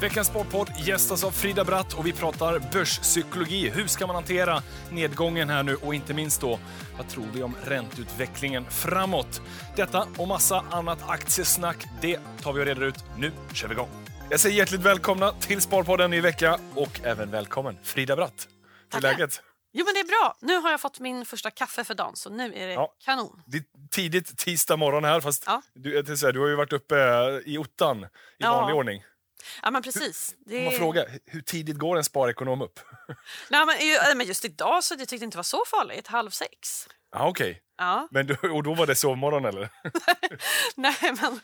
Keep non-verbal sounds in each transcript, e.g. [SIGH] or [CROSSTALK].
Veckans Sportpodd gästas av Frida Bratt och vi pratar börspsykologi. Hur ska man hantera nedgången här nu och inte minst då, vad tror vi om ränteutvecklingen framåt? Detta och massa annat aktiesnack, det tar vi och reder ut. Nu kör vi igång! Jag säger hjärtligt välkomna till Sparpodden ny vecka och även välkommen Frida Bratt. Hur är läget? Jo men det är bra. Nu har jag fått min första kaffe för dagen så nu är det Ja. kanon. Det är tidigt tisdag morgon här, fast Ja. du, jag säga, du har ju varit uppe i ottan i Ja. vanlig ordning. Ja men precis. Får Det... man fråga, hur tidigt går en sparekonom upp? [LAUGHS] Nej, men, just idag så jag tyckte det inte var så farligt. Halv sex. Ja, okej. Ja. Men då, och då var det sovmorgon eller? [LAUGHS] nej men,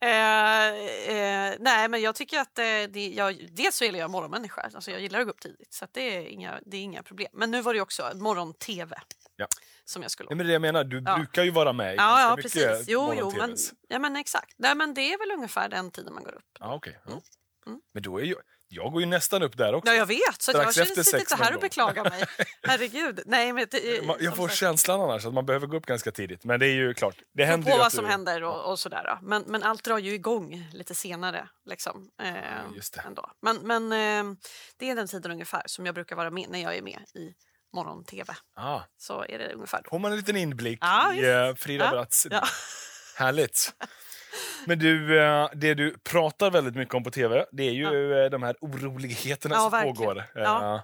eh, eh, nej men jag tycker att eh, det, jag, dels så gillar jag morgonmänniska. Alltså jag gillar att gå upp tidigt så det, är inga, det är inga problem. Men nu var det också morgon-tv Ja. som jag skulle Nej, men det jag menar, du Ja. brukar ju vara med i Ja, ja mycket precis. Jo, jo, men, ja, men exakt. Nej, men det är väl ungefär den tiden man går upp. Ja, okej. Ja. Mm. Men då är ju, jag går ju nästan upp där också. Ja, jag vet. Så att jag sitter inte här och beklagar mig. [LAUGHS] Herregud. Nej, men det, Man- Jag får sagt, känslan annars att man behöver gå upp ganska tidigt. Men det är ju klart, det händer på ju vad att som du... händer och, och sådär. Men, men allt drar ju igång lite senare. Liksom, eh, just det. Ändå. Men, men eh, det är den tiden ungefär som jag brukar vara med när jag är med i morgon-tv. Ah, Så är det ungefär då. får man en liten inblick Ja, i eh, Frida Ja, Bratts ja. Härligt. [LAUGHS] Men du, eh, det du pratar väldigt mycket om på tv, det är ju eh, de här oroligheterna Ja, som verkligen. pågår. Eh, Ja.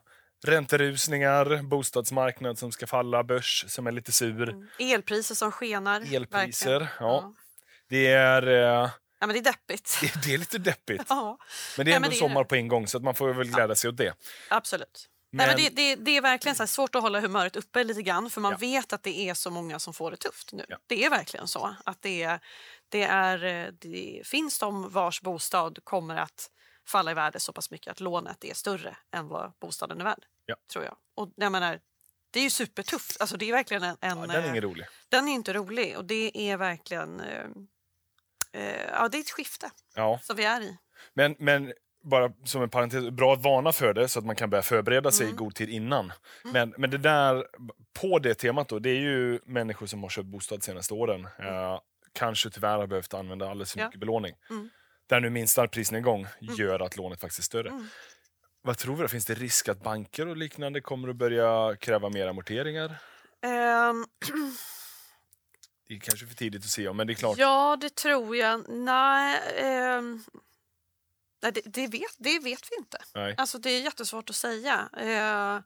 Ränterusningar, bostadsmarknad som ska falla, börs som är lite sur, Elpriser som skenar. elpriser. verkligen. Ja. Det, är, eh, ja, men det är deppigt. det, det är lite deppigt. [LAUGHS] ja, Men det är Nej, ändå men det är sommar det. på en gång så att man får väl glädja sig åt det. absolut. Nej, Men- men det, det, det är verkligen så svårt att hålla humöret uppe lite grann för man Ja. vet att det är så många som får det tufft nu. Ja. Det är verkligen så. att det, är, det, är, eh, det finns de vars bostad kommer att falla i värde så pass mycket att lånet är större än vad bostaden är värd. Ja. Tror jag. Och jag menar, det är ju supertufft. Alltså, det är verkligen en, en, Ja, den är eh, ingen rolig. den är inte rolig och det är verkligen eh, eh, ja, det är ett skifte Ja. som vi är i. Men, men bara som en parentes, bra att varna för det så att man kan börja förbereda sig Mm. i god tid innan. Men, men det där, på det temat då, det är ju människor som har köpt bostad de senaste åren. Eh, kanske tyvärr har behövt använda alldeles för Ja. mycket belåning. Mm. Där nu minsta prisnedgång gör att lånet faktiskt är större. Mm. Vad tror vi då? Finns det risk att banker och liknande kommer att börja kräva mer amorteringar? Ehm, Det är kanske för tidigt att se om, men det är klart. Ja, det tror jag. Nej, ehm, nej det, det, vet, det vet vi inte. Nej. Alltså, det är jättesvårt att säga. Eh,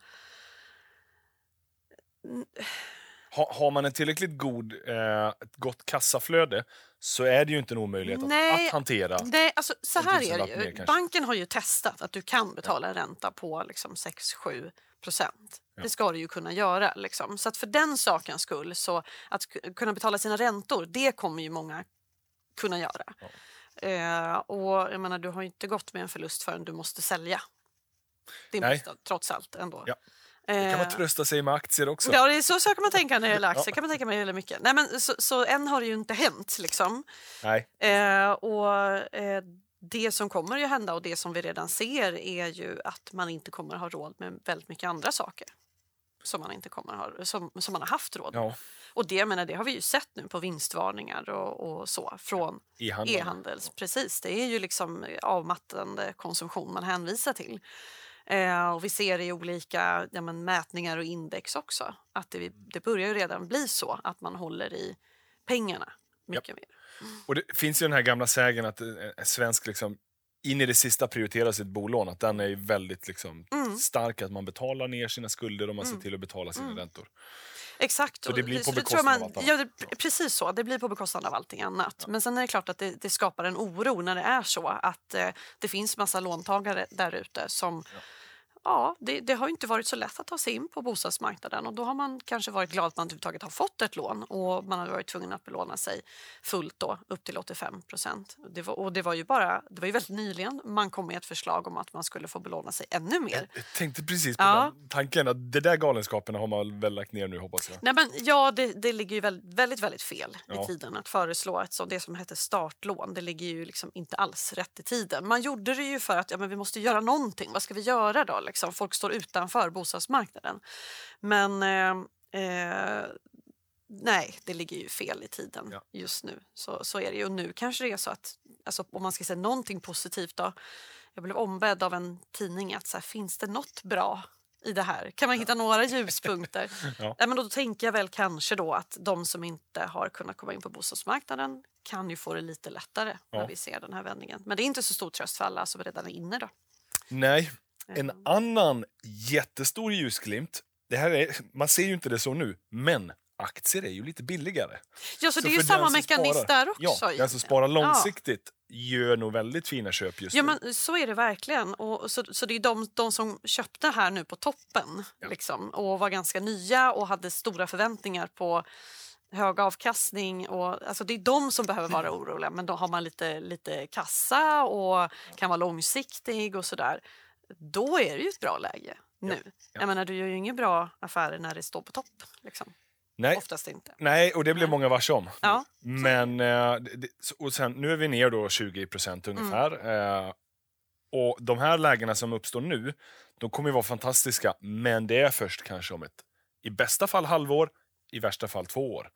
Ha, har man en tillräckligt god, eh, ett gott kassaflöde så är det ju inte en omöjlighet att, Nej. att hantera. nej, alltså, så här är det ju. Banken har ju testat att du kan betala en ränta på liksom 6-7 procent. Ja. Det ska du ju kunna göra. Liksom. Så att för den sakens skull, så att kunna betala sina räntor, det kommer ju många kunna göra. Eh, och jag menar, du har ju inte gått med en förlust förrän du måste sälja. Din Nej. bostad, trots allt ändå. Ja. Det kan man Eh, trösta sig med aktier också. Ja, det är så, så kan man tänka när det gäller aktier. kan man tänka det gäller mycket. Nej, men så, så än har det ju inte hänt. Liksom. Nej. Eh, och eh, Det som kommer att hända och det som vi redan ser är ju att man inte kommer att ha råd med väldigt mycket andra saker som man, inte kommer att ha, som, som man har haft råd med. Ja, Och det, menar, det har vi ju sett nu på vinstvarningar och, och så från e-handel. e-handels. Precis, det är ju liksom avmattande konsumtion man hänvisar till. Eh, och vi ser i olika ja, men, mätningar och index också att det, det börjar ju redan bli så att man håller i pengarna mycket mer. Och det finns ju den här gamla sägen att eh, en svensk liksom, in i det sista prioriterar sitt bolån. Att den är väldigt liksom, Mm. stark, att man betalar ner sina skulder och man ser till att betala sina räntor. Exakt. Så det blir på bekostnad man, av allt annat. ja, det, Precis så, det blir på bekostnad av allting annat. Men sen är det klart att det, det skapar en oro när det är så att eh, det finns massa låntagare där ute som Ja, det, det har inte varit så lätt att ta sig in på bostadsmarknaden och då har man kanske varit glad att man överhuvudtaget har fått ett lån och man har varit tvungen att belåna sig fullt då upp till 85 procent. Det var, och det var ju bara, det var ju väldigt nyligen man kom med ett förslag om att man skulle få belåna sig ännu mer. Jag tänkte precis på Ja. den tanken att det där galenskaperna har man väl lagt ner nu hoppas jag. Nej, men, ja, det, det ligger ju väldigt, väldigt, väldigt fel Ja. i tiden att föreslå ett så, det som heter startlån. Det ligger ju liksom inte alls rätt i tiden. Man gjorde det ju för att ja, men vi måste göra någonting. Vad ska vi göra då? Liksom, folk står utanför bostadsmarknaden. Men eh, eh, nej, det ligger ju fel i tiden Ja. just nu. Så, så är det ju. Och nu kanske det är så att, alltså, om man ska säga någonting positivt då, jag blev ombedd av en tidning att så här, finns det något bra i det här? Kan man hitta några [LAUGHS] ljuspunkter? Ja. Nej, men då tänker jag väl kanske då att de som inte har kunnat komma in på bostadsmarknaden kan ju få det lite lättare Ja. när vi ser den här vändningen. Men det är inte så stor tröst för alla som redan är inne då. Nej, en annan jättestor ljusglimt. Det här är, man ser ju inte det så nu, men aktier är ju lite billigare. Ja, så, det är ju samma mekanism sparar- där också. Ja, den som sparar Ja. långsiktigt gör nog väldigt fina köp just Ja, nu. men så är det verkligen. Och så, så det är de, de som köpte här nu på toppen Ja. liksom, och var ganska nya och hade stora förväntningar på hög avkastning. Och, alltså det är de som behöver vara [LAUGHS] oroliga, men då har man lite, lite kassa och kan vara långsiktig och sådär. Då är det ju ett bra läge nu. Ja. Jag menar, du gör ju inga bra affärer när det står på topp. Liksom. Nej, Oftast inte. nej, och det blev många varse om. Ja. Men eh, och sen, nu är vi ner då 20 procent ungefär. Mm. Och de här lägena som uppstår nu, de kommer ju vara fantastiska, men det är först kanske om ett, i bästa fall halvår, i värsta fall två år.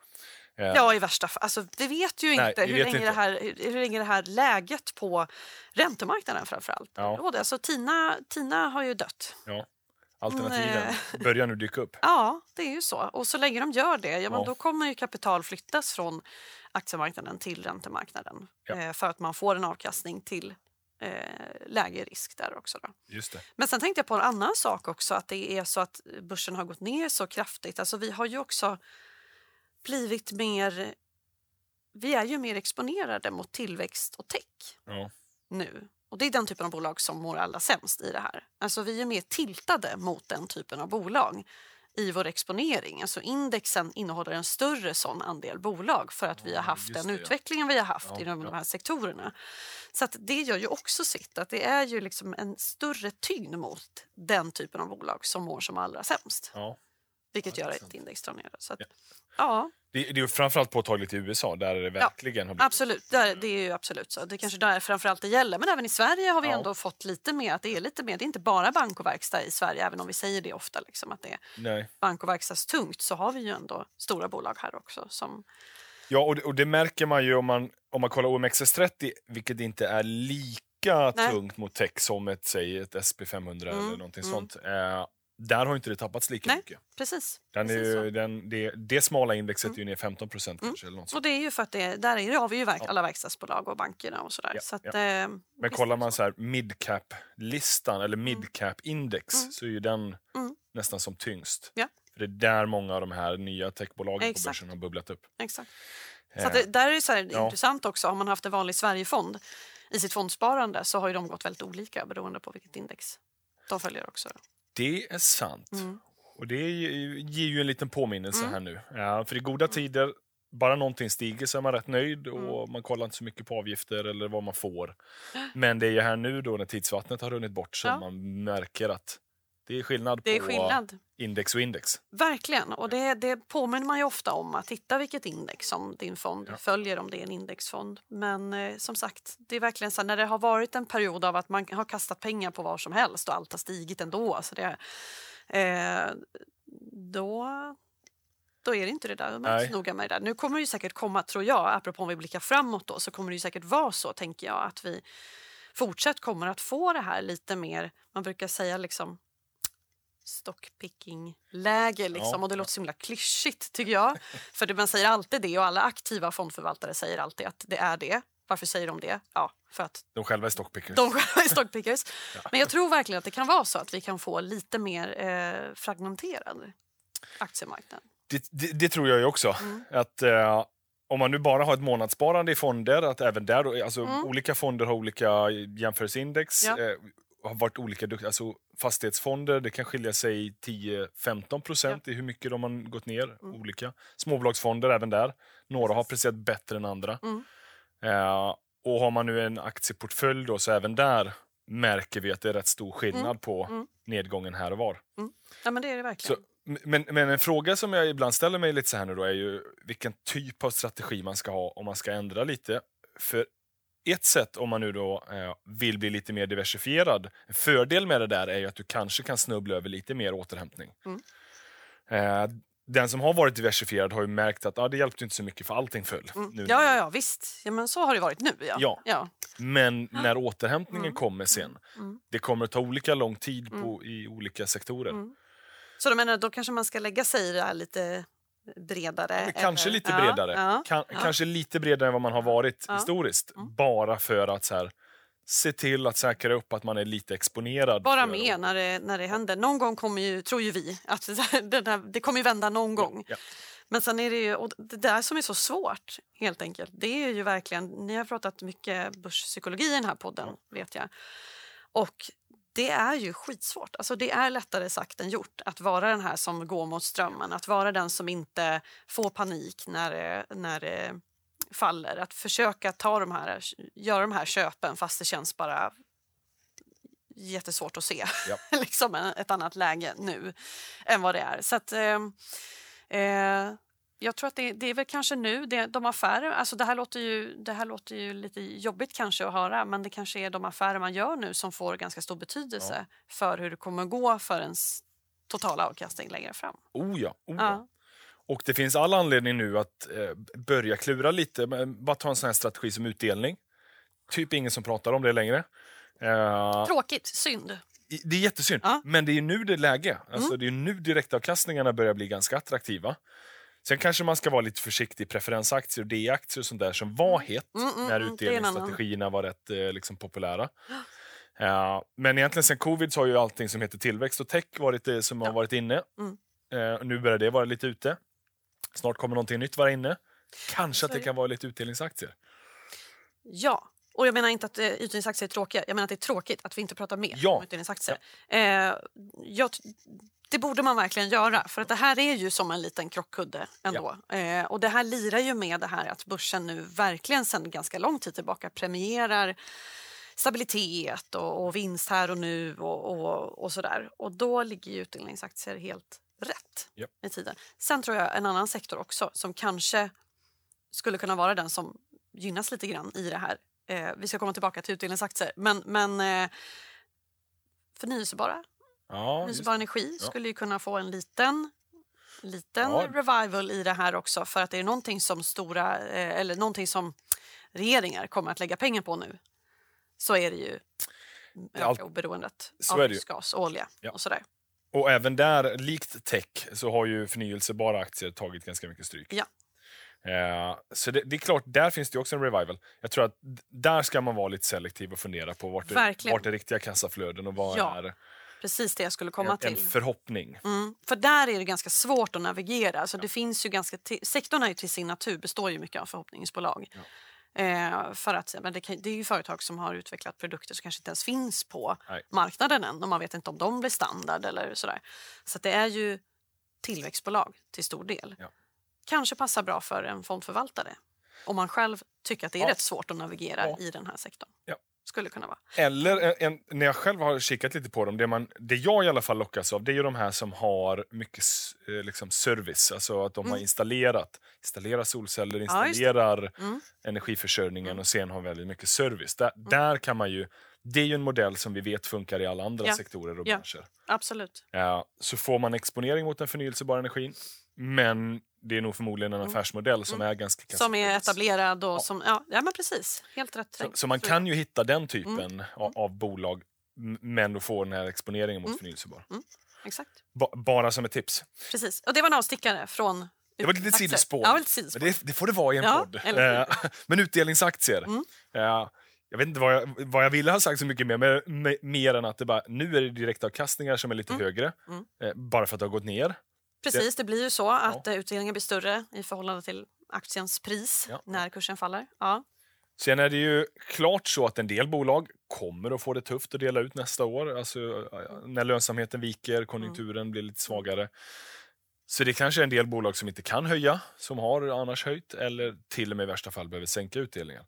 Eh, Ja, i värsta fall. Alltså, vi vet ju Nej, inte, hur, vet länge inte. Det här, hur, hur länge det här läget på räntemarknaden framförallt Ja. råder. Alltså, Tina, Tina har ju dött. ja, alternativen Nej. [LAUGHS] börjar nu dyka upp. Ja, det är ju så. Och så länge de gör det, ja, men Ja. då kommer ju kapital flyttas från aktiemarknaden till räntemarknaden. Ja. Eh, för att man får en avkastning till eh, lägre risk där också. Då. Just det. Men sen tänkte jag på en annan sak också, att det är så att börsen har gått ner så kraftigt. Alltså vi har ju också blivit mer... Vi är ju mer exponerade mot tillväxt och tech Ja. nu. Och det är den typen av bolag som mår allra sämst i det här. Alltså vi är mer tiltade mot den typen av bolag i vår exponering. Alltså indexen innehåller en större sån andel bolag för att vi har haft just den det, ja. utvecklingen vi har haft Ja, inom ja. de här sektorerna. Så att det gör ju också sitt, att det är ju liksom en större tyngd mot den typen av bolag som mår som allra sämst. Ja. Vilket Ja, gör att index drar ner. Så att, Ja. ja. Det, det är ju framförallt påtagligt i USA, där det verkligen har blivit... Absolut, där, det är ju absolut så. Det är kanske där framförallt det gäller. Men även i Sverige har vi Ja. ändå fått lite mer, att det är lite mer, det är inte bara bank och verkstad i Sverige, även om vi säger det ofta, liksom, att det är Nej. bank och verkstadstungt, så har vi ju ändå stora bolag här också. Som, Ja, och det, och det märker man ju om man, om man kollar OMXS30, vilket inte är lika Nej. tungt mot tech som ett, säg, ett SP500 eller Mm, någonting mm. sånt. Eh, där har inte det tappats lika Nej, mycket. precis. Den precis ju, så. Mm. den, det, det smala indexet är ju ner 15 procent kanske. Eller något sånt. Och det är ju för att det, där är, har vi ju verk, Ja. alla verkstadsbolag och bankerna och sådär. Ja, så att, ja. eh, Men kollar man så. så här midcap-listan eller midcap-index Mm. så är ju den Mm. nästan som tyngst. Ja. För det är där många av de här nya techbolagen på Exakt. börsen har bubblat upp. Exakt. Så Eh, att det, där är det så här, ja. intressant också. Har man haft en vanlig Sverigefond i sitt fondsparande så har ju de gått väldigt olika beroende på vilket index de följer också. Det är sant. Mm. Och det ger ju en liten påminnelse Mm. här nu. Ja, för i goda tider, bara någonting stiger så är man rätt nöjd Mm. och man kollar inte så mycket på avgifter eller vad man får. Men det är ju här nu då när tidsvattnet har runnit bort som Ja. man märker att det är skillnad Det är på skillnad. index och index. Verkligen. Och det, det påminner man ju ofta om att titta vilket index som din fond Ja. följer om det är en indexfond. Men eh, som sagt, det är verkligen så när det har varit en period av att man har kastat pengar på vad som helst och allt har stigit ändå. Så det, eh, då, då är det inte det där. Man är noga med det där. Nu kommer det ju säkert komma, tror jag, apropå om vi blickar framåt då, så kommer det ju säkert vara så, tänker jag, att vi fortsatt kommer att få det här lite mer, man brukar säga liksom stockpicking-läge. Liksom. Ja. Och det låter så himla klyschigt, tycker jag. För det, man säger alltid det och alla aktiva fondförvaltare säger alltid att det är det. Varför säger de det? Ja, för att De själva är stockpickers. de själva är stockpickers. [LAUGHS] Men jag tror verkligen att det kan vara så att vi kan få lite mer eh, fragmenterad aktiemarknad. Det, det, det tror jag ju också. Mm. Att eh, Om man nu bara har ett månadssparande i fonder, att även där, alltså Mm. olika fonder har olika jämförelseindex. Ja. Eh, har varit olika duktiga. Alltså fastighetsfonder, det kan skilja sig 10-15 procent i hur mycket de har gått ner. Mm. Olika. Småbolagsfonder även där. Några har presterat bättre än andra. Mm. Eh, och har man nu en aktieportfölj då, så även där märker vi att det är rätt stor skillnad Mm. på Mm. nedgången här och var. Ja, men det är det verkligen. Så, men, men en fråga som jag ibland ställer mig lite så här nu då är ju vilken typ av strategi man ska ha om man ska ändra lite. För ett sätt om man nu då eh, vill bli lite mer diversifierad, en fördel med det där är ju att du kanske kan snubbla över lite mer återhämtning. Mm. Eh, den som har varit diversifierad har ju märkt att ah, det hjälpte inte så mycket för allting föll. Nu. Mm. Ja, ja, ja, visst. Ja, men så har det varit nu. Ja. Ja. ja. Men när återhämtningen kommer sen, Mm. det kommer att ta olika lång tid på, i olika sektorer. Mm. Så du menar, då kanske man ska lägga sig i det här lite bredare? Kanske eller? lite Ja, bredare. Ja, Kan, Kanske lite bredare än vad man har varit Ja. Mm. historiskt. Bara för att så här, se till att säkra upp att man är lite exponerad. Bara med när det, när det händer. Någon gång kommer ju, tror ju vi, att den här, det kommer ju vända någon gång. Ja. Men sen är det ju, och det där som är så svårt helt enkelt, det är ju verkligen, ni har pratat mycket börspsykologi i den här podden vet jag. Och det är ju skitsvårt. Alltså det är lättare sagt än gjort att vara den här som går mot strömmen. Att vara den som inte får panik när det, när det faller. Att försöka ta de här, göra de här köpen fast det känns bara jättesvårt att se Ja. [LAUGHS] liksom ett annat läge nu än vad det är. Så att, eh, eh, jag tror att det, det är väl kanske nu, det, de affärer, alltså det här, låter ju, det här låter ju lite jobbigt kanske att höra men det kanske är de affärer man gör nu som får ganska stor betydelse för hur det kommer gå för ens totala avkastning längre fram. Oh ja, oh ja. Ja. Och det finns all anledning nu att eh, börja klura lite. Bara ta en sån här strategi som utdelning. Typ ingen som pratar om det längre. Eh, Tråkigt, synd. det är jättesynd, Ja. men det är nu det är läge. Alltså, Det är nu direktavkastningarna börjar bli ganska attraktiva. Sen kanske man ska vara lite försiktig i preferensaktier och D-aktier och sånt där som var hett Mm, mm, när mm, utdelningsstrategierna var rätt eh, liksom, populära. Eh, men egentligen sen covid så har ju allting som heter tillväxt och tech varit det som har varit inne. Mm. Eh, och nu börjar det vara lite ute. Snart kommer någonting nytt vara inne. Kanske Så att det. kan vara lite utdelningsaktier. Ja, och jag menar inte att eh, utdelningsaktier är tråkiga. Jag menar att det är tråkigt att vi inte pratar mer Ja. om utdelningsaktier. Eh, jag, det borde man verkligen göra, för att det här är ju som en liten krockkudde ändå. Eh, och det här lirar ju med det här att börsen nu verkligen sedan ganska lång tid tillbaka premierar stabilitet och, och vinst här och nu och, och, och sådär. Och då ligger ju utdelningsaktier helt rätt Ja. i tiden. Sen tror jag en annan sektor också som kanske skulle kunna vara den som gynnas lite grann i det här. Eh, vi ska komma tillbaka till utdelningsaktier. Men, men eh, förnyelsebara, Ja, förnyelsebar energi Ja. skulle ju kunna få en liten liten Ja. revival i det här också för att det är någonting som stora eh, eller någonting som regeringar kommer att lägga pengar på nu så är det ju öka Allt- oberoendet av gas, olja Ja. och sådär. Och även där, likt tech, så har ju förnyelsebara aktier tagit ganska mycket stryk. Ja. Eh, så det, det är klart, där finns det också en revival. Jag tror att där ska man vara lite selektiv och fundera på vart det, Verkligen. vart är riktiga kassaflöden och vad Ja, är Precis det jag skulle komma en, till. en förhoppning. Mm, för där är det ganska svårt att navigera. Alltså det finns ju ganska sektorn är ju till sin natur består ju mycket av förhoppningsbolag. Eh, för att, men det, kan, det är ju företag som har utvecklat produkter som kanske inte ens finns på Nej. marknaden än och man vet inte om de blir standard eller sådär. Så det är ju tillväxtbolag till stor del. Ja. Kanske passar bra för en fondförvaltare om man själv tycker att det är Ja. rätt svårt att navigera Ja. i den här sektorn. Ja. Skulle kunna vara. Eller en, när jag själv har kikat lite på dem, det, man, det jag i alla fall lockas av det är ju de här som har mycket eh, liksom service. Alltså att de har installerat installerar solceller, Mm. Installerar Mm. energiförsörjningen och sen har väldigt mycket service. Där, där kan man ju, det är ju en modell som vi vet funkar i alla andra Ja. sektorer och Ja. branscher. Absolut. Ja, så får man exponering mot den förnyelsebara energin, men det är nog förmodligen en affärsmodell som är ganska Mm. Som är etablerad och som... Ja, ja men precis. Helt rätt. Så, så man kan ju hitta den typen Mm. av, av bolag, men att få den här exponeringen mot förnyelsebar. Exakt. Ba, bara som ett tips. Precis. Och det var en avstickare från Det var aktier. sidospår. Ja, lite sidospår. Det, det får det vara i en Ja, podd. Eh, [LAUGHS] men utdelningsaktier. Mm. Eh, jag vet inte vad jag, vad jag ville ha sagt så mycket mer, men, me- mer än att det bara, nu är det direktavkastningar som är lite högre. Mm. Eh, bara för att det har gått ner. Precis, det blir ju så att eh, utdelningen blir större i förhållande till aktiens pris Ja. när kursen faller. Ja. Sen är det ju klart så att en del bolag kommer att få det tufft att dela ut nästa år. Alltså, eh, när lönsamheten viker, konjunkturen blir lite svagare. Så det kanske är en del bolag som inte kan höja, som har annars höjt, eller till och med i värsta fall behöver sänka utdelningen.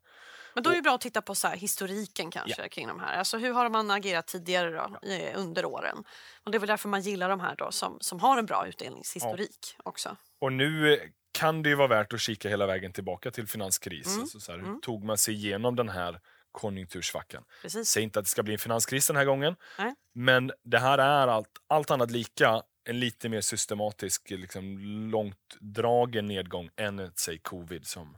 Men då är det bra att titta på så historiken kanske kring de här. Alltså hur har man agerat tidigare då, eh, under åren? Och det är väl därför man gillar de här då som, som har en bra utdelningshistorik också. Och nu kan det ju vara värt att kika hela vägen tillbaka till finanskris. Mm. Alltså så här, hur tog man sig igenom den här konjunktursvackan? Precis. Säg inte att det ska bli en finanskris den här gången, Nej. men det här är allt, allt annat lika en lite mer systematisk, liksom, långtdragen nedgång än säg, covid som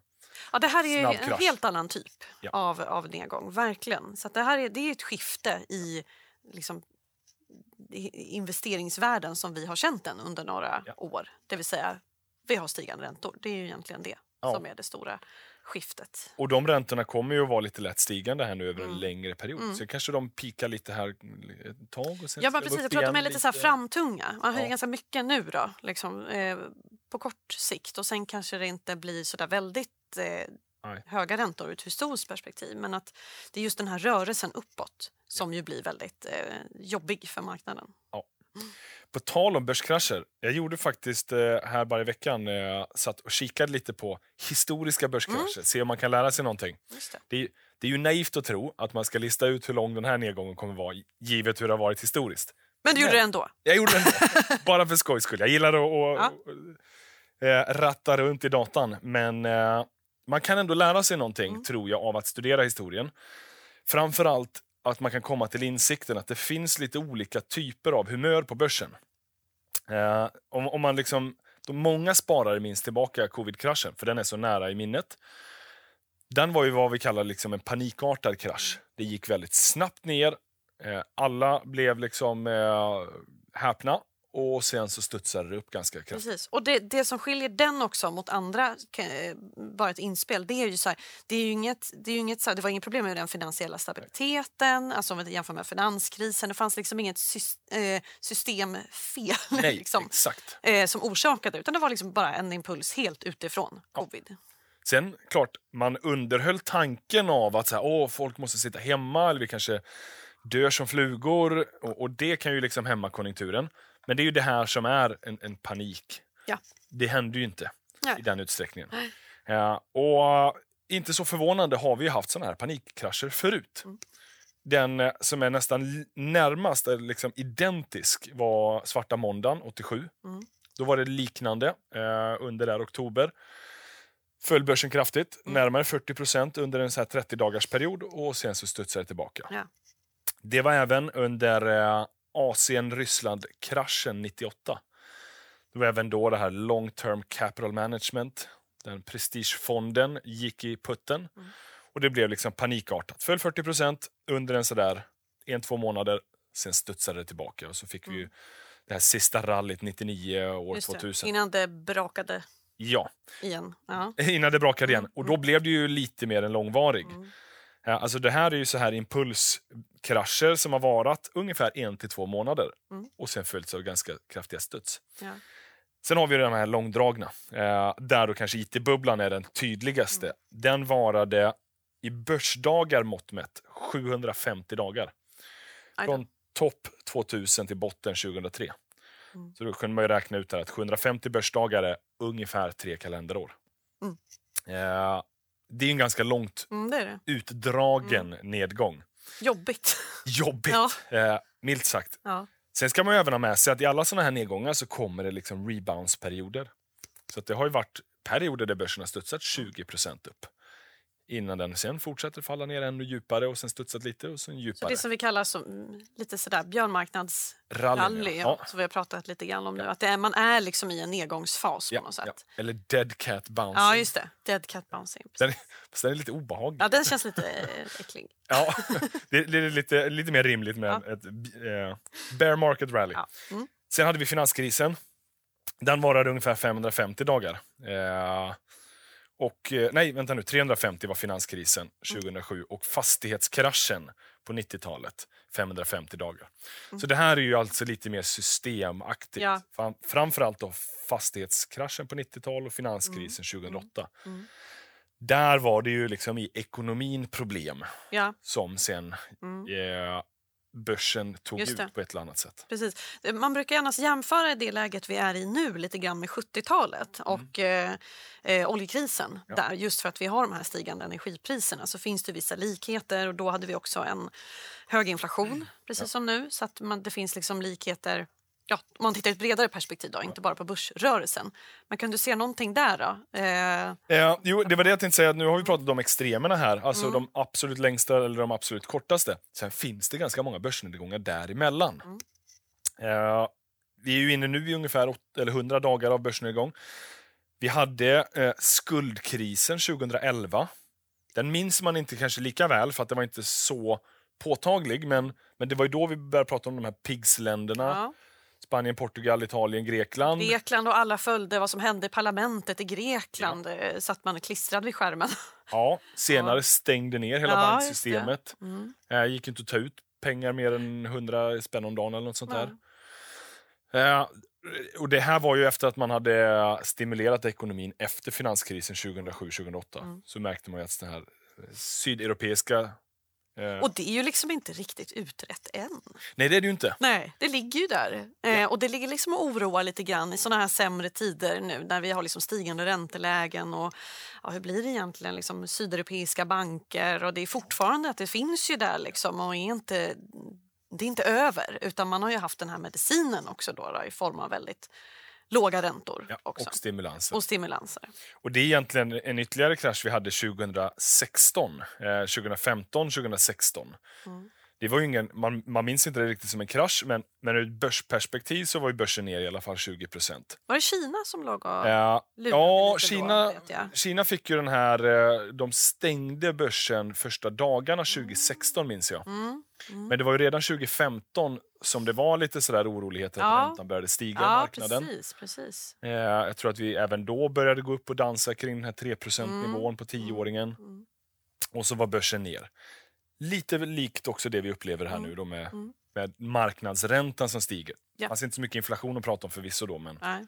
Ja, det här är ju Snabb en krasch. helt annan typ Ja. av, av nedgång, verkligen. Så det här är, det är ett skifte i liksom, investeringsvärlden som vi har känt den under några Ja. år. Det vill säga, vi har stigande räntor. Det är ju egentligen det Ja. som är det stora skiftet. Och de räntorna kommer ju att vara lite lätt stigande här nu över en Mm. längre period. Mm. Så kanske de pikar lite här ett tag och sen Ja, men precis. Jag tror att de är igen lite, så här framtunga. Man höjer Ja. ganska mycket nu då, liksom, eh, på kort sikt. Och sen kanske det inte blir så där väldigt eh, höga räntor ur ett historiskt perspektiv. Men att det är just den här rörelsen uppåt som ju blir väldigt eh, jobbig för marknaden. På tal om börskrascher, jag gjorde faktiskt eh, här bara i veckan, eh, satt och kikade lite på historiska börskrascher, Mm. se om man kan lära sig någonting. Det. Det är, det är ju naivt att tro att man ska lista ut hur lång den här nedgången kommer vara, givet hur det har varit historiskt. Men du gjorde Nej. det ändå? Jag gjorde det ändå, [LAUGHS] bara för skojs skull. Jag gillar att, att eh, ratta runt i datan, men eh, man kan ändå lära sig någonting, Mm. tror jag, av att studera historien. Framförallt att man kan komma till insikten att det finns lite olika typer av humör på börsen. Eh, om, om man liksom, de många sparare minns tillbaka covid-kraschen, för den är så nära i minnet. Den var ju vad vi kallar liksom en panikartad krasch. Det gick väldigt snabbt ner. Eh, alla blev liksom eh, häpna och sen så studsade det upp ganska kraftigt. Precis. Och det, det som skiljer den också mot andra, eh, bara ett inspel, det är ju så här, det är inget, det är inget så här, det var inget problem med den finansiella stabiliteten, alltså om vi jämför med finanskrisen, det fanns liksom inget eh, systemfel Nej, liksom, eh, som orsakade utan det var liksom bara en impuls helt utifrån covid. Sen klart, man underhöll tanken av att så här, Åh, folk måste sitta hemma eller vi kanske dör som flugor och, och det kan ju liksom hämma konjunkturen. Men det är ju det här som är en, en panik. Ja. Det händer ju inte Nej. i den utsträckningen. Ja, och inte så förvånande har vi haft såna här panikkrascher förut. Mm. Den eh, som är nästan närmast är liksom identisk var svarta måndagen 87. Mm. Då var det liknande eh, under där oktober. Föll börsen kraftigt, Mm. närmare 40 procent under en så här 30 dagars period och sen så studsade det tillbaka. Ja. Det var även under eh, Asien-Ryssland-kraschen 98. Det var även då det här long term capital management, den prestigefonden, gick i putten. Mm. Och det blev liksom panikartat. Föll 40 procent under en sådär en, två månader. Sen studsade det tillbaka och så fick vi ju det här sista rallyt 99 år Mm. Just det. 2000. Innan det brakade Ja, igen. Ja. innan det brakade igen. Mm, Och då blev det ju lite mer än långvarig. Mm. Ja, alltså det här är ju så här impulskrascher som har varat ungefär en till två månader Mm. och sen följts av ganska kraftiga studs. Ja. Sen har vi de här långdragna, eh, där då kanske IT-bubblan är den tydligaste. Mm. Den varade i börsdagar mått mätt 750 dagar. Från topp 2000 till botten 2003. Mm. Så då kunde man ju räkna ut att 750 börsdagar är ungefär tre kalenderår. Mm. Eh, det är en ganska långt Mm, det det. utdragen nedgång. Jobbigt. [LAUGHS] Jobbigt, Ja. eh, milt sagt. Ja. Sen ska man även ha med sig att i alla såna här nedgångar så kommer det liksom reboundsperioder. Så det har ju varit perioder där börsen har studsat 20% upp. Innan den sen fortsätter falla ner ännu djupare och sen studsat lite och sen Så djupare. det som vi kallar som, mm, lite sådär björnmarknads Rallyn, rally, ja. ja. som vi har pratat lite grann om nu. Att är, man är liksom i en nedgångsfas Ja, på något sätt. ja. Ja, Eller dead cat bouncing. just det. Dead cat bouncing. precis. Den, fast den är lite obehaglig. Ja, den känns lite eh, äcklig. [LAUGHS] Ja, det, är lite, lite mer rimligt med Ja. ett eh, bear market rally. Ja. Mm. Sen hade vi finanskrisen. Den varade ungefär 550 dagar. Eh, och, eh, nej, vänta nu. 350 var finanskrisen 2007 och fastighetskraschen på 90-talet 550 dagar. Så det här är ju alltså lite mer systemaktigt. Ja. Fram, framförallt då fastighetskraschen på 90-talet och finanskrisen 2008. Mm. Där var det ju liksom i ekonomin problem Ja, som sen Mm. eh, börsen tog ut på ett eller annat sätt. precis. Man brukar annars jämföra det läget vi är i nu lite grann med 70-talet och eh, eh, oljekrisen. Mm. Ja. Där, just för att vi har de här stigande energipriserna så finns det vissa likheter och då hade vi också en hög inflation precis Mm. Ja. som nu. Så att man, det finns liksom likheter Ja, om man tittar i ett bredare perspektiv, då, inte bara på börsrörelsen. Men kan du se någonting där? då? Eh, Eh, jo, det var det jag tänkte säga. Nu har vi pratat om extremerna här, alltså Mm. de absolut längsta eller de absolut kortaste. Sen finns det ganska många börsnedgångar däremellan. Mm. Eh, vi är ju inne nu i ungefär 8, eller 100 dagar av börsnedgång. Vi hade eh, skuldkrisen 2011. Den minns man inte kanske lika väl för att det var inte så påtaglig. Men, men det var ju då vi började prata om de här PIGS-länderna. Ja. Spanien, Portugal, Italien, Grekland. Grekland och alla följde vad som hände i parlamentet i Grekland. Ja. Satt man klistrad vid skärmen. [LAUGHS] Ja, senare stängde ner hela Ja, banksystemet. Mm. Eh, gick inte att ta ut pengar mer än 100 spänn om dagen eller något sånt där. Eh, och det här var ju efter att man hade stimulerat ekonomin efter finanskrisen 2007-2008. Mm. Så märkte man ju att den här eh, sydeuropeiska... Eh, Och det är ju liksom inte riktigt utrett än. nej, det är det ju inte. Nej, det ligger ju där. Eh, och det ligger liksom och oroar lite grann i såna här sämre tider nu när vi har liksom stigande räntelägen och ja, hur blir det egentligen liksom sydeuropeiska banker och det är fortfarande att det finns ju där liksom och är inte det är inte över utan man har ju haft den här medicinen också då, då i form av väldigt låga räntor Ja, också. och stimulanser. och stimulanser. Och det är egentligen en ytterligare krasch vi hade 2016. Eh, 2015, 2016. Mm. Det var ingen, man, man minns inte det riktigt som en krasch, men, men ur ett börsperspektiv så var ju börsen ner i alla fall 20 procent. Var det Kina som låg och lurade ja Kina, då? Kina fick ju den här... eh, De stängde börsen första dagarna 2016, minns jag. Mm. Mm. Men det var ju redan 2015 som det var lite sådär oroligheter Ja. att räntan började stiga i Ja, marknaden. precis. precis. Eh, jag tror att vi även då började gå upp och dansa kring den här 3 nivån på tioåringen. Mm. Och så var börsen ner. Lite likt också det vi upplever här Mm. nu då med, Mm. med marknadsräntan som stiger. Ja. Fanns inte så mycket inflation att prata om förvisso då. Men, Nej.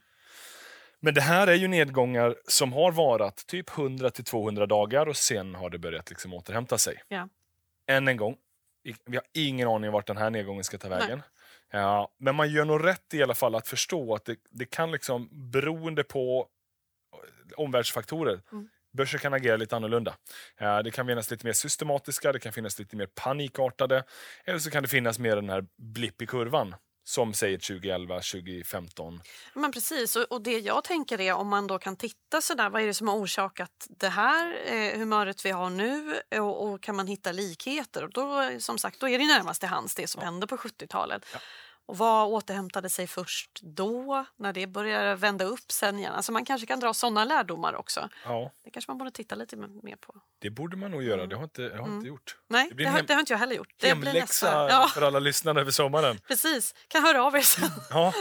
men det här är ju nedgångar som har varat typ 100-200 dagar och sen har det börjat liksom återhämta sig. Ja. Än en gång, i- vi har ingen aning om vart den här nedgången ska ta vägen. Ja, men man gör nog rätt i alla fall att förstå att det, det kan liksom, beroende på omvärldsfaktorer, Mm. börsen kan agera lite annorlunda. Det kan finnas lite mer systematiska, det kan finnas lite mer panikartade, eller så kan det finnas mer den här blipp i kurvan, som säger 2011, 2015. Men precis, och, det jag tänker är om man då kan titta sådär, vad är det som har orsakat det här eh, humöret vi har nu och, och kan man hitta likheter? Och då, som sagt, då är det närmast till hands det som hände på 70-talet. Ja. Och vad återhämtade sig först då, när det började vända upp sen igen? Alltså man kanske kan dra sådana lärdomar också. Ja, Det kanske man borde titta lite mer på. det borde man nog göra. Det har inte, jag har inte gjort. Nej, Det det, har, hem- det har inte jag heller gjort. Det blir Hemläxa. Ja, för alla lyssnare över sommaren. [LAUGHS] precis. Kan höra av er sen. [LAUGHS] Ja,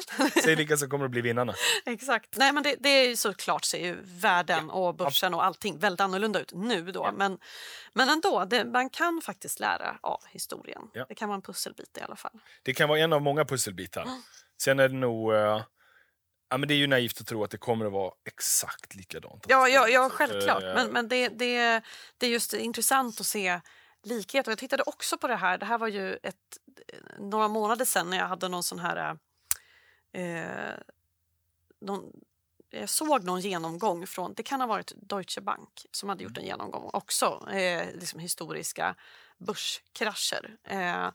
säg vilka som kommer att bli vinnarna. [LAUGHS] Exakt. Nej, men det, det är ju såklart ser ju världen och börsen och allting väldigt annorlunda ut nu då. Men, men ändå, man kan faktiskt lära av historien. Ja. Det kan vara en pusselbit i alla fall. Det kan vara en av många pusselbitar. Sen är det nog... eh, ja, men det är ju naivt att tro att det kommer att vara exakt likadant. Ja, ja, ja Så att, självklart. eh, Men, men det, det, det är just intressant att se likhet. Och jag tittade också på det här. Det här var ju ett, några månader sedan när jag hade någon sån här... Eh, någon, jag såg någon genomgång från, det kan ha varit Deutsche Bank som hade gjort en genomgång också, eh, liksom historiska börskrascher. Eh,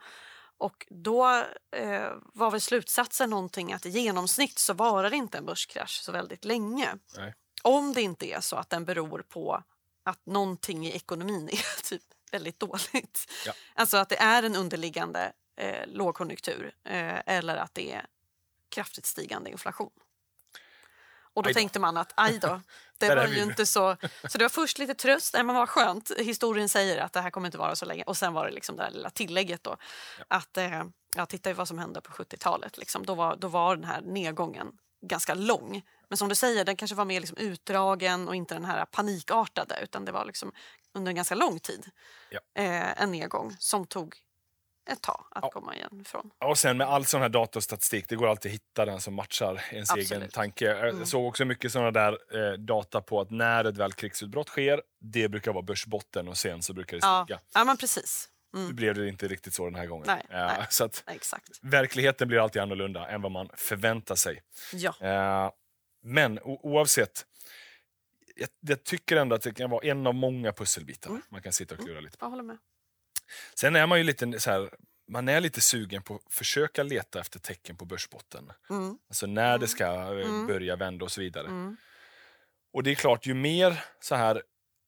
och då eh, var väl slutsatsen någonting att i genomsnitt så varar inte en börskrasch så väldigt länge. Nej. Om det inte är så att den beror på att någonting i ekonomin är [LAUGHS] typ väldigt dåligt. Ja. Alltså att det är en underliggande eh, lågkonjunktur eh, eller att det är kraftigt stigande inflation. Och då tänkte man att aj då, [LAUGHS] det Där var vi ju inte så... Så det var först lite tröst, nej men vad skönt, historien säger att det här kommer inte vara så länge. Och sen var det liksom det här lilla tillägget då. Att, eh, ja, titta ju vad som hände på 70-talet. Liksom. Då, var, då var den här nedgången ganska lång. Men som du säger, den kanske var mer liksom utdragen och inte den här panikartade. Utan det var liksom under en ganska lång tid Ja. eh, en nedgång som tog ett tag att Ja. komma igen ifrån. Ja, Och sen med all sån här data och statistik, det går alltid att hitta den som matchar ens Absolut. egen tanke. Jag Mm. såg också mycket såna där eh, data på att när ett väl krigsutbrott sker, det brukar vara börsbotten och sen så brukar det Ja, stiga. ja men precis. Nu Mm. blev det inte riktigt så den här gången. Nej, Eh, nej. Så Exakt. verkligheten blir alltid annorlunda än vad man förväntar sig. Ja. Eh, men oavsett, jag, jag tycker ändå att det kan vara en av många pusselbitar Mm. man kan sitta och klura lite på. Jag håller med. Sen är man ju lite så här, man är lite sugen på att försöka leta efter tecken på börsbotten. Mm. Alltså när det ska eh, Mm. börja vända och så vidare. Mm. Och det är klart, ju mer så här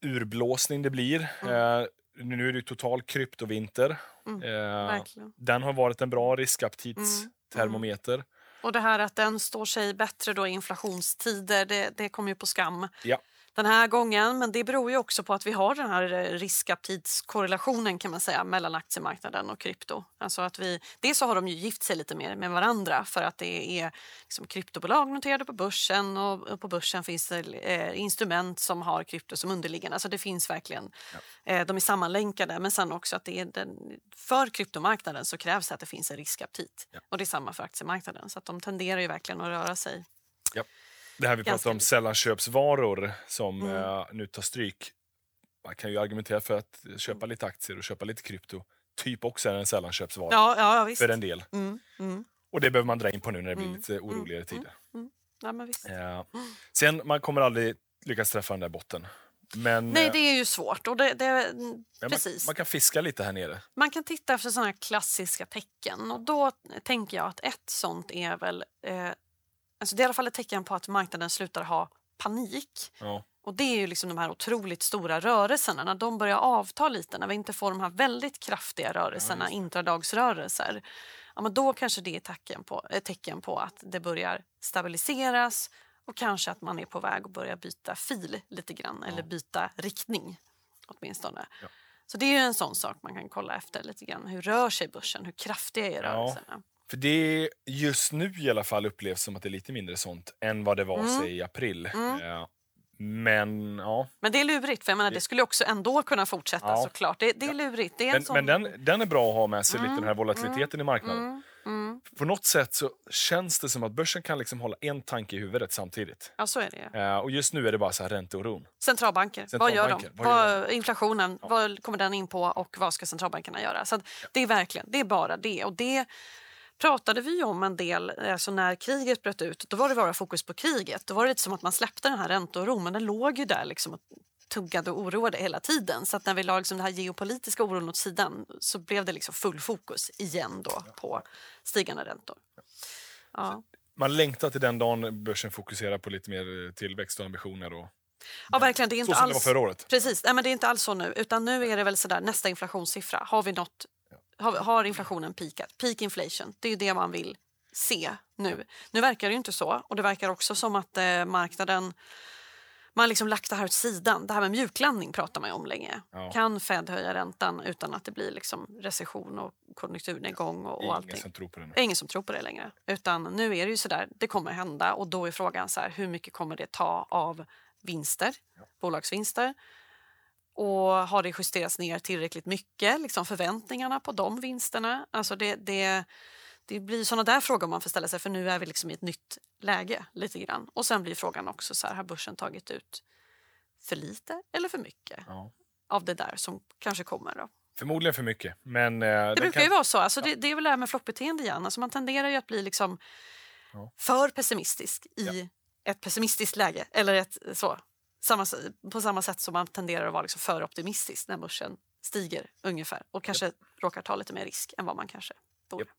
urblåsning det blir. Eh, nu är det total kryptovinter. Mm. Eh, den har varit en bra riskaptitstermometer. Och det här att den står sig bättre då i inflationstider, det, det kommer ju på skam. Ja. Den här gången. Men det beror ju också på att vi har den här eh, riskaptitskorrelationen kan man säga mellan aktiemarknaden och krypto. Alltså att vi, dels så har de ju gift sig lite mer med varandra för att det är liksom kryptobolag noterade på börsen och på börsen finns det eh, instrument som har krypto som underliggande. Alltså det finns verkligen, eh, de är sammanlänkade men sen också att det är den, för kryptomarknaden så krävs det att det finns en riskaptit. Ja. Och det är samma för aktiemarknaden så att de tenderar ju verkligen att röra sig. Ja. Det här vi pratar om sällanköpsvaror som Mm. eh, nu tar stryk. Man kan ju argumentera för att köpa lite aktier och köpa lite krypto typ också är en sällanköpsvara Ja, ja för en del. Mm, mm, Och det behöver man dra in på nu när det blir Mm. lite oroligare tider. ja. Eh, sen, man kommer aldrig lyckas träffa den där botten. Men Nej, eh, det är ju svårt. Och det, det, mm, men man, precis. man kan fiska lite här nere. Man kan titta efter såna här klassiska tecken. Och då tänker jag att ett sånt är väl... Eh, alltså det är i alla fall ett tecken på att marknaden slutar ha panik. Ja. Och det är ju liksom de här otroligt stora rörelserna. När de börjar avta lite, när vi inte får de här väldigt kraftiga rörelserna, det. intradagsrörelser. Ja, men då kanske det är tecken på, ett tecken på att det börjar stabiliseras och kanske att man är på väg att börja byta fil lite grann, eller byta riktning åtminstone. Ja. Så det är en sån sak man kan kolla efter lite grann. Hur rör sig börsen? Hur kraftiga är rörelserna? För det just nu i alla fall upplevs som att det är lite mindre sånt än vad det var Mm. säg, i april. Mm. Eh, men ja, Men det är lurigt, för jag menar, det skulle också ändå kunna fortsätta Ja. såklart. Det, det är Ja. lurigt. Det är en men, sån... men den, den är bra att ha med sig lite Mm, den här volatiliteten i marknaden. Mm, mm. På något sätt så känns det som att börsen kan liksom hålla en tanke i huvudet samtidigt. Ja, så är det. Eh, och just nu är det bara så här ränteoron. Centralbanker, vad gör de? Centralbanker, vad gör Vad, inflationen, vad kommer den in på och vad ska centralbankerna göra? Så det är verkligen, det är bara det. Och det pratade vi om en del, alltså när kriget bröt ut, då var det bara fokus på kriget. Då var det lite som att man släppte den här ränteoron, men den låg ju där liksom och tuggade och oroade hela tiden. Så att när vi la liksom den här geopolitiska oron åt sidan så blev det liksom full fokus igen då på stigande räntor. Ja. Man längtar till den dagen börsen fokuserar på lite mer eh, tillväxt och ambitioner. Och, ja, verkligen. Det är så inte som det var alls... förra året. Precis, Nej, men det är inte alls så nu. Utan nu är det väl sådär nästa inflationssiffra. Har vi nått, har, har inflationen peakat? Peak inflation, det är ju det man vill se nu. Nu verkar det ju inte så och det verkar också som att eh, marknaden man har liksom lagt det här åt sidan. Det här med mjuklandning pratar man ju om länge. Ja. Kan Fed höja räntan utan att det blir liksom recession och konjunkturnedgång och, och Ingen allting? som tror på det nu. Ingen som tror på det längre. Utan nu är det ju sådär, det kommer hända och då är frågan så här, hur mycket kommer det ta av vinster, bolagsvinster? Och har det justerats ner tillräckligt mycket, liksom förväntningarna på de vinsterna? Alltså det, det, det blir såna där frågor man får ställa sig för nu är vi liksom i ett nytt läge lite grann. Och sen blir frågan också så här, har börsen tagit ut för lite eller för mycket Ja. av det där som kanske kommer då? Förmodligen för mycket. Men, eh, Det brukar kan, ju vara så. Alltså det, det är väl det här med flockbeteende igen. Alltså man tenderar ju att bli liksom Ja. för pessimistisk i ett pessimistiskt läge. Eller ett, så, samma, på samma sätt som man tenderar att vara liksom för optimistisk när börsen stiger ungefär. Och kanske råkar ta lite mer risk än vad man kanske borde. Japp.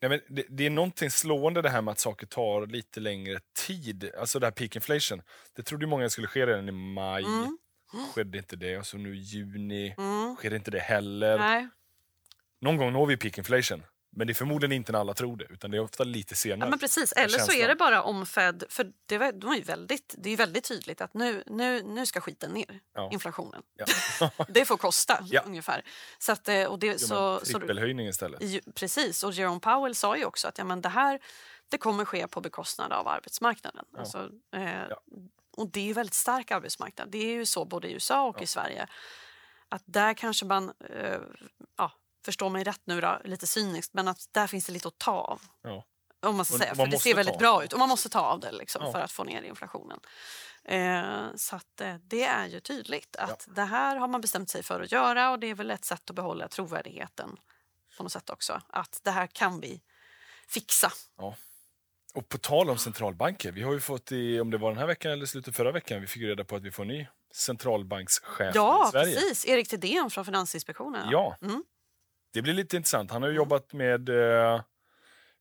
Nej, men det, det är någonting slående det här med att saker tar lite längre tid. Alltså det här peak inflation. Det trodde många skulle ske redan i maj. Mm. Skedde inte det. Och så nu juni Mm. sker inte det heller. Nej. Någon gång når vi peak inflation. Men det är förmodligen inte när alla tror det. Utan det är ofta lite senare. Ja, men precis. Eller så är det bara om Fed... För det, var, de är väldigt, det är väldigt tydligt att nu, nu, nu ska skiten ner, Ja. inflationen. Ja. [LAUGHS] Det får kosta, Ja. ungefär. Så att, eh, och det, Gör så, trippelhöjning istället. Ju- Precis, och Jerome Powell sa ju också att ja, men det här det kommer ske på bekostnad av arbetsmarknaden. Ja. Alltså, eh. Och det är ju väldigt stark arbetsmarknad. Det är ju så både i USA och i Sverige. Att där kanske man, eh, ja, förstå mig rätt nu då, lite cyniskt, men att där finns det lite att ta av. Ja. Om man ska säga, för det ser väldigt bra ut och man måste ta av det liksom, Ja. för att få ner inflationen. Eh, så att, eh, det är ju tydligt att det här har man bestämt sig för att göra och det är väl ett sätt att behålla trovärdigheten på något sätt också. Att det här kan vi fixa. Och på tal om centralbanker. Vi har ju fått i, om det var den här veckan eller slutet förra veckan, vi fick reda på att vi får en ny centralbankschef Ja, i Sverige. precis. Erik Thedéen från Finansinspektionen. Ja. Mm. Det blir lite intressant. Han har ju jobbat med eh,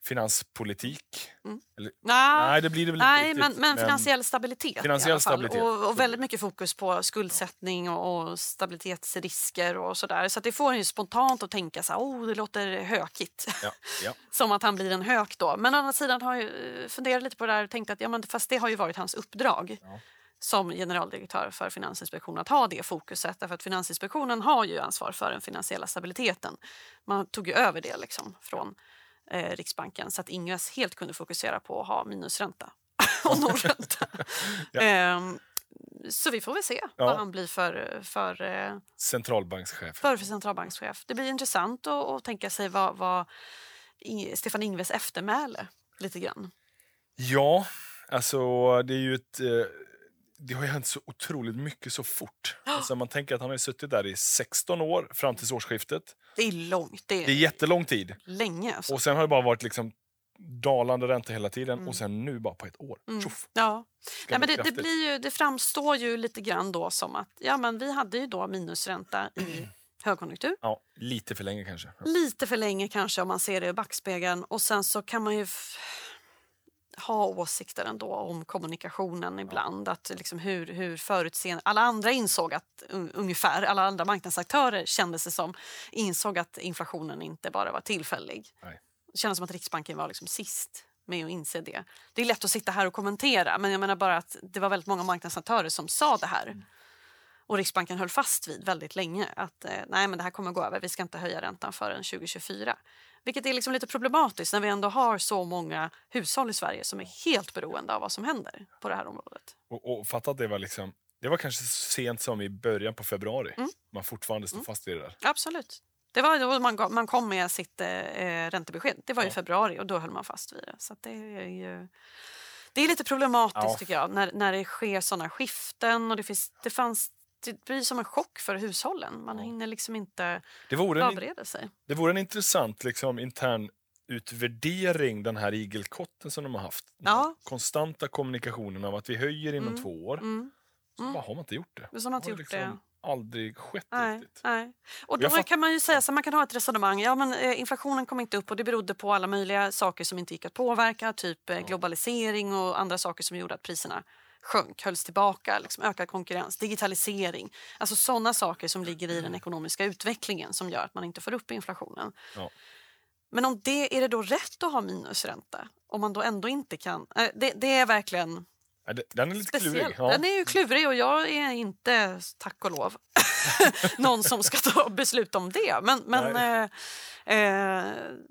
finanspolitik. Nej, Nej, det blir det väl Nej, men, men finansiell stabilitet Finansiell i alla fall. stabilitet. Och, och väldigt mycket fokus på skuldsättning och, och stabilitetsrisker och sådär. Så det får en spontant att tänka så här, oh, det låter hökigt. Ja, ja. [LAUGHS] Som att han blir en hök då. Men å andra sidan har jag funderat lite på det där och tänkt att ja, men fast det har ju varit hans uppdrag. Ja. Som generaldirektör för Finansinspektionen att ha det fokuset. Därför att Finansinspektionen har ju ansvar för den finansiella stabiliteten. Man tog ju över det liksom från eh, Riksbanken så att Ingves helt kunde fokusera på att ha minusränta [LAUGHS] och nollränta. [LAUGHS] Ja. Ehm, så vi får väl se Ja. vad han blir för, för, eh, Centralbankschef. för, för centralbankschef. Det blir intressant att, att tänka sig vad, vad I- Stefan Ingves eftermäle lite grann. Ja, alltså det är ju ett... Det har ju hänt så otroligt mycket så fort. [GASPS] Alltså, man tänker att han har suttit där i 16 år fram till årsskiftet. Det är långt, det är, Det är jättelång tid. länge. Alltså. Och sen har det bara varit liksom dalande ränta hela tiden Mm. och sen nu bara på ett år. Tjoff, Ja. Nej, men det, det, blir ju, det framstår ju lite grann då som att ja, men vi hade ju då minusränta i [CLEARS THROAT] högkonjunktur. Ja, lite för länge kanske. Lite för länge kanske om man ser det i backspegeln. Och sen så kan man ju ha åsikter ändå om kommunikationen ibland. Att liksom hur, hur förutseende... Alla andra insåg att un, ungefär, alla andra marknadsaktörer kände sig som insåg att inflationen inte bara var tillfällig. Nej. Det kändes som att Riksbanken var liksom sist med att inse det. Det är lätt att sitta här och kommentera men jag menar bara att det var väldigt många marknadsaktörer som sa det här. Och Riksbanken höll fast vid väldigt länge att eh, nej men det här kommer gå över, vi ska inte höja räntan förrän 2024. Vilket är liksom lite problematiskt när vi ändå har så många hushåll i Sverige som är helt beroende av vad som händer på det här området. Och, och fatta att det var liksom... Det var kanske så sent som i början på februari. Mm. Man fortfarande står fast vid det där. Absolut. Det var då man, gav- man kom med sitt eh, räntebesked. Det var i Ja. februari och då höll man fast vid det. Så det är ju... Det är lite problematiskt Ja. tycker jag när, när det sker såna skiften och det, finns, det, fanns, det blir som en chock för hushållen. Man hinner liksom inte Det vore en, förbereda sig. det vore en intressant liksom, intern utvärdering, den här igelkotten som de har haft. Ja. Konstanta kommunikationen av att vi höjer inom Mm. två år. Mm. Så bara har man inte gjort det. Så har inte har gjort liksom aldrig skett Nej, riktigt. nej. Och då kan man ju säga så man kan ha ett resonemang. Ja, men, eh, inflationen kom inte upp och det berodde på alla möjliga saker som inte gick att påverka. Typ eh, globalisering och andra saker som gjorde att priserna sjönk, hölls tillbaka, liksom ökad konkurrens, digitalisering. Alltså sådana saker som ligger i den ekonomiska utvecklingen som gör att man inte får upp inflationen. Ja. Men om det, är det då rätt att ha minusränta? Om man då ändå inte kan... Eh, det, det är verkligen Den är lite speciellt. klurig. Ja. Den är ju klurig och jag är inte, tack och lov, [LAUGHS] någon som ska ta beslut om det. Men, men eh,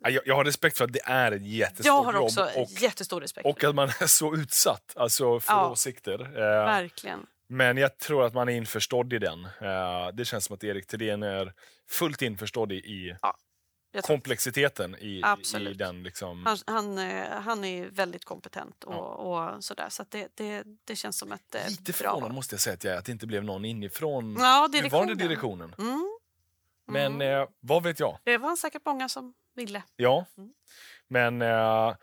Jag, jag har respekt för att det är ett jättestort jag har jobb också och, jättestor respekt och att man [LAUGHS] är så utsatt alltså, för Ja. åsikter. Eh, Verkligen. men jag tror att man är införstådd i den. Eh, det känns som att Erik Thedéen är fullt införstådd i, tror, komplexiteten i, i, i Absolut. den. Liksom. han, han, eh, han är väldigt kompetent och, Ja. och sådär. Så det, det, det känns som ett eh, Lite bra förvånad måste jag säga att jag att det inte blev någon inifrån Ja, nuvarande direktionen. direktionen. Mm, Men eh, vad vet jag? det var säkert många som ville. Ja. Mm. Men eh,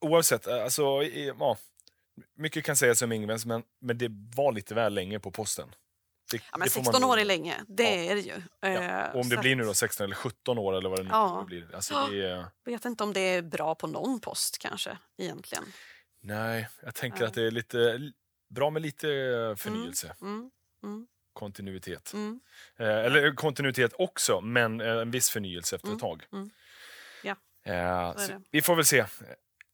oavsett, eh, alltså, i- ja, mycket kan sägas om Ingves, men, men det var lite väl länge på posten. Det, Ja, men det får 16 man- år är länge, det Ja. är det ju. Ja. Eh, Och om det blir nu då 16 eller 17 år eller vad det nu Ja. kommer att bli. Alltså, det är, vet inte om det är bra på någon post kanske egentligen. nej, jag tänker att det är lite bra med lite förnyelse, Mm, mm, kontinuitet. mm. Eh, eller kontinuitet också, men eh, en viss förnyelse efter ett Mm, tag. mm. Ja, Eh, vi får väl se.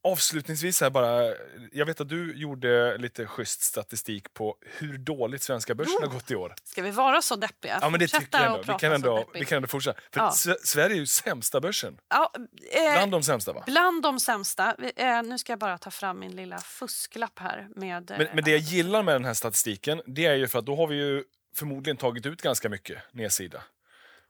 Avslutningsvis här bara, jag vet att du gjorde lite schysst statistik på hur dåligt svenska börsen har gått i år. Ska vi vara så deppiga? Ja, men det tycker jag ändå. Vi kan ändå, vi kan ändå fortsätta. För Ja. Sverige är ju sämsta börsen. Ja, eh, Bland de sämsta va? bland de sämsta. Eh, nu ska jag bara ta fram min lilla fusklapp här. Med, eh, Men, men det jag gillar med den här statistiken, det är ju för att då har vi ju förmodligen tagit ut ganska mycket nedsida.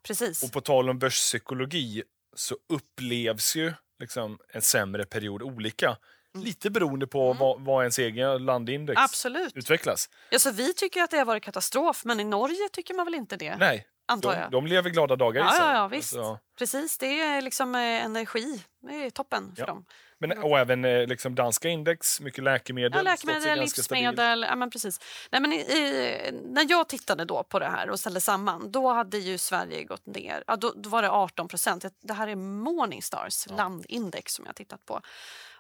Precis. Och på tal om börspsykologi så upplevs ju liksom en sämre period olika Lite beroende på vad, vad ens egen landindex Absolut. utvecklas. Alltså, vi tycker att det har varit katastrof, men i Norge tycker man väl inte det? Nej, antar de, jag. de lever glada dagar Ja, i sig. ja, ja, visst. Alltså, Precis, det är liksom eh, energi. Det är toppen för Ja. dem. Men, och även eh, liksom danska index, mycket läkemedel. Ja, läkemedel, livsmedel. Ja, men precis. Nej, men i, i, när jag tittade då på det här och ställde samman, då hade ju Sverige gått ner. Ja, då, då var det 18 procent. Det här är Morningstars landindex som jag tittat på.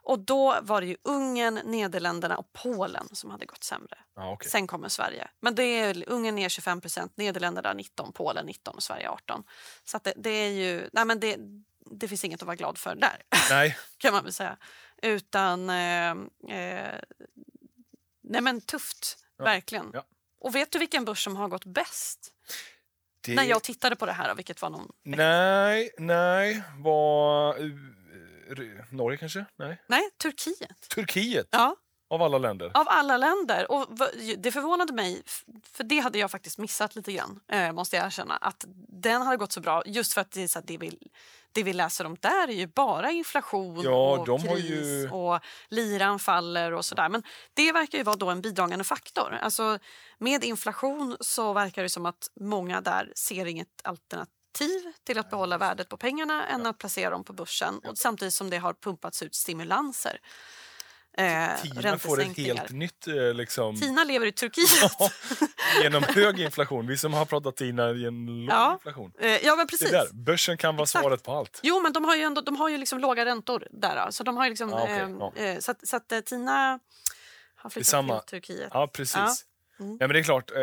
Och då var det ju Ungern, Nederländerna och Polen som hade gått sämre. Ja, okej. Sen kommer Sverige. Men det är Ungern ner 25 procent, Nederländerna 19, Polen 19 och Sverige 18. Så det, det är ju... Nej, men det, det finns inget att vara glad för där Nej, [LAUGHS] kan man väl säga. Utan... Eh, eh, nej men tufft, Ja, verkligen. ja. Och vet du vilken börs som har gått bäst? det... När jag tittade på det här, vilket var någon... Nej, nej. Var... eh, Norge kanske? Nej. Nej, Turkiet. Turkiet, Ja, av alla länder. av alla länder. Och det förvånade mig, för det hade jag faktiskt missat lite grann, eh, måste jag erkänna. Att den hade gått så bra, just för att det, är så att det, vi, det vi läser om där är ju bara inflation Ja, och kris ju- och liran faller och sådär. Men det verkar ju vara då en bidragande faktor. Alltså, med inflation så verkar det som att många där ser inget alternativ till att behålla värdet på pengarna än att placera dem på börsen. Och samtidigt som det har pumpats ut stimulanser. Eh, Tina får ett helt nytt... eh, Liksom, Tina lever i Turkiet. [LAUGHS] Ja, genom hög inflation. Vi som har pratat Tina genom låg Ja, inflation. Eh, ja, men Det precis. där, börsen kan vara Exakt. svaret på allt. Jo, men de har ju, ändå, de har ju liksom låga räntor där. Så, de har liksom, Ja, okej, ehm, ja. eh, så, att, så att eh, Tina har flyttat samma- till Turkiet. Ja, precis. Ja. Mm. Nej, men det är klart, eh,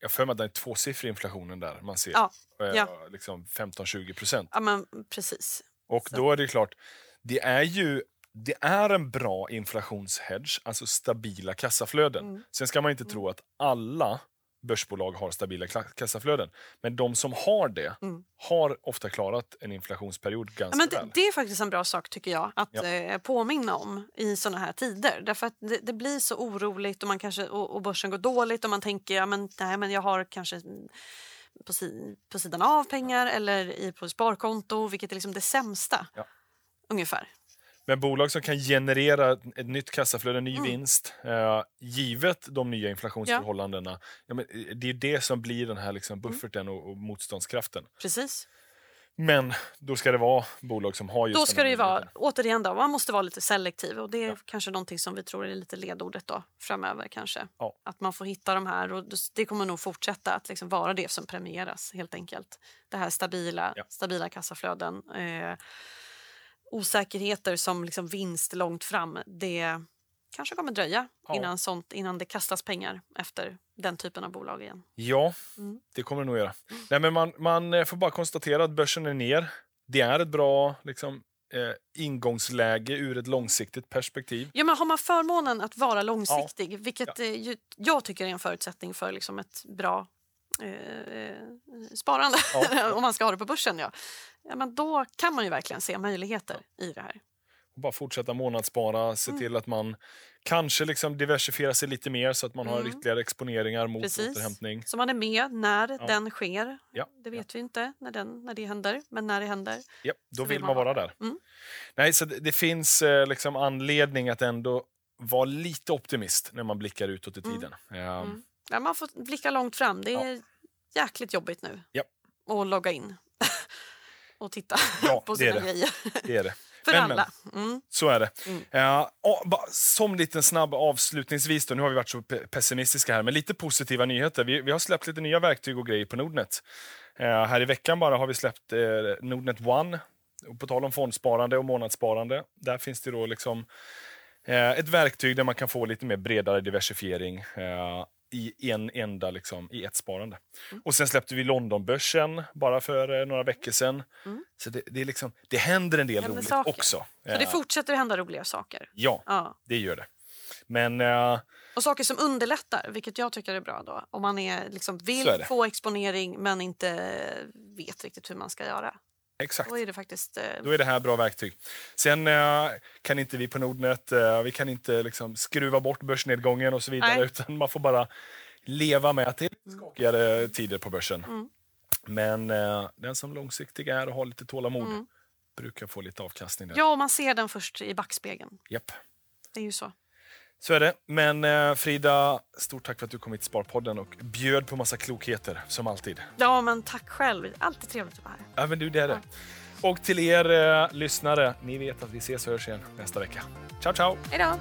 jag för mig att det är tvåsiffrig inflationen där man ser. Ja, Eh, ja. Liksom 15-20 procent. Ja, men precis. Och då är det klart, det är ju det är en bra inflationshedge, alltså stabila kassaflöden. Mm. Sen ska man inte tro att alla börsbolag har stabila kassaflöden. Men de som har det Mm. har ofta klarat en inflationsperiod Ja, ganska men väl. det, är faktiskt en bra sak tycker jag att Ja. eh, påminna om i såna här tider. Därför att det, det blir så oroligt och, man kanske, och, och börsen går dåligt och man tänker ja, men, nej, men jag har kanske mm, på, si, på sidan av pengar eller i, på sparkonto, vilket är liksom det sämsta. Ja. Ungefär. Men bolag som kan generera ett, nytt kassaflöde, ny Mm. vinst, eh, givet de nya inflationsförhållandena. Ja. men, eh, det är det som blir den här liksom Mm. bufferten och, och motståndskraften. Precis. Men då ska det vara bolag som har just Då ska det vara, återigen då, man måste vara lite selektiv och det är Ja. kanske någonting som vi tror är lite ledordet då framöver kanske. Ja. Att man får hitta de här och det kommer nog fortsätta att liksom vara det som premieras helt enkelt. Det här stabila, Ja. stabila kassaflöden. Eh, osäkerheter som liksom vinst långt fram, det kanske kommer dröja Ja. innan, sånt, innan det kastas pengar efter den typen av bolag igen. Ja, Mm. det kommer det nog göra. Nej, men man, man eh, får bara konstatera att börsen är ner. Det är ett bra liksom, eh, ingångsläge ur ett långsiktigt perspektiv. Ja, men har man förmånen att vara långsiktig, vilket eh, ju, jag tycker är en förutsättning för liksom ett bra eh, eh, sparande, Ja, ja. [LAUGHS] om man ska ha det på börsen, ja. Ja, men då kan man ju verkligen se möjligheter i det här. Och bara fortsätta månadsspara, se Mm. till att man kanske liksom diversifierar sig lite mer så att man har Mm. ytterligare exponeringar mot Precis. återhämtning. Så man är med när Ja. den sker. Ja, Det vet vi inte när, den, när det händer, men när det händer. Ja, då vill man man vara där. Mm. Nej, så det, det finns eh, liksom anledning att ändå vara lite optimist när man blickar utåt i Mm. tiden. Eh, Mm. Ja, man får blicka långt fram. Det är jäkligt jobbigt nu Ja. att logga in [LAUGHS] och titta Ja, [LAUGHS] på sina det. grejer. Det är det. [LAUGHS] För Men, alla. Mm. Så är det. Mm. Bara som liten snabb avslutningsvis, då, nu har vi varit så pe- pessimistiska här, men lite positiva nyheter. Vi, vi har släppt lite nya verktyg och grejer på Nordnet. Eh, här i veckan bara har vi släppt eh, Nordnet One. Och på tal om fondsparande och månadssparande, där finns det då liksom ett verktyg där man kan få lite mer bredare diversifiering i en enda, liksom, i ett sparande. Mm. Och sen släppte vi Londonbörsen bara för eh, några veckor sedan. Mm. Så det, det, är liksom, det händer en del Händer roligt saker. också. Så det Eh, fortsätter hända roliga saker. Ja, Ja. det gör det. Men eh, Och saker som underlättar, vilket jag tycker är bra då. Om man är, liksom, vill är få exponering men inte vet riktigt hur man ska göra. Exakt, Då är det faktiskt... Eh, då är det här bra verktyg. Sen eh, kan inte vi på Nordnet eh, vi kan inte liksom skruva bort börsnedgången och så vidare. Nej. Utan man får bara leva med att det är lite skakigare tider på börsen. Mm. Men eh, den som långsiktig är och har lite tålamod Mm. brukar få lite avkastning där. ja, man ser den först i backspegeln. Japp. det är ju så. Så är det. Men eh, Frida, stort tack för att du kom hit till Sparpodden och bjöd på massa klokheter, som alltid. Ja, men tack själv. Alltid trevligt att vara här. Ja, men du, det är det. Och till er eh, lyssnare, ni vet att vi ses och hörs igen nästa vecka. Ciao, ciao! Hej då!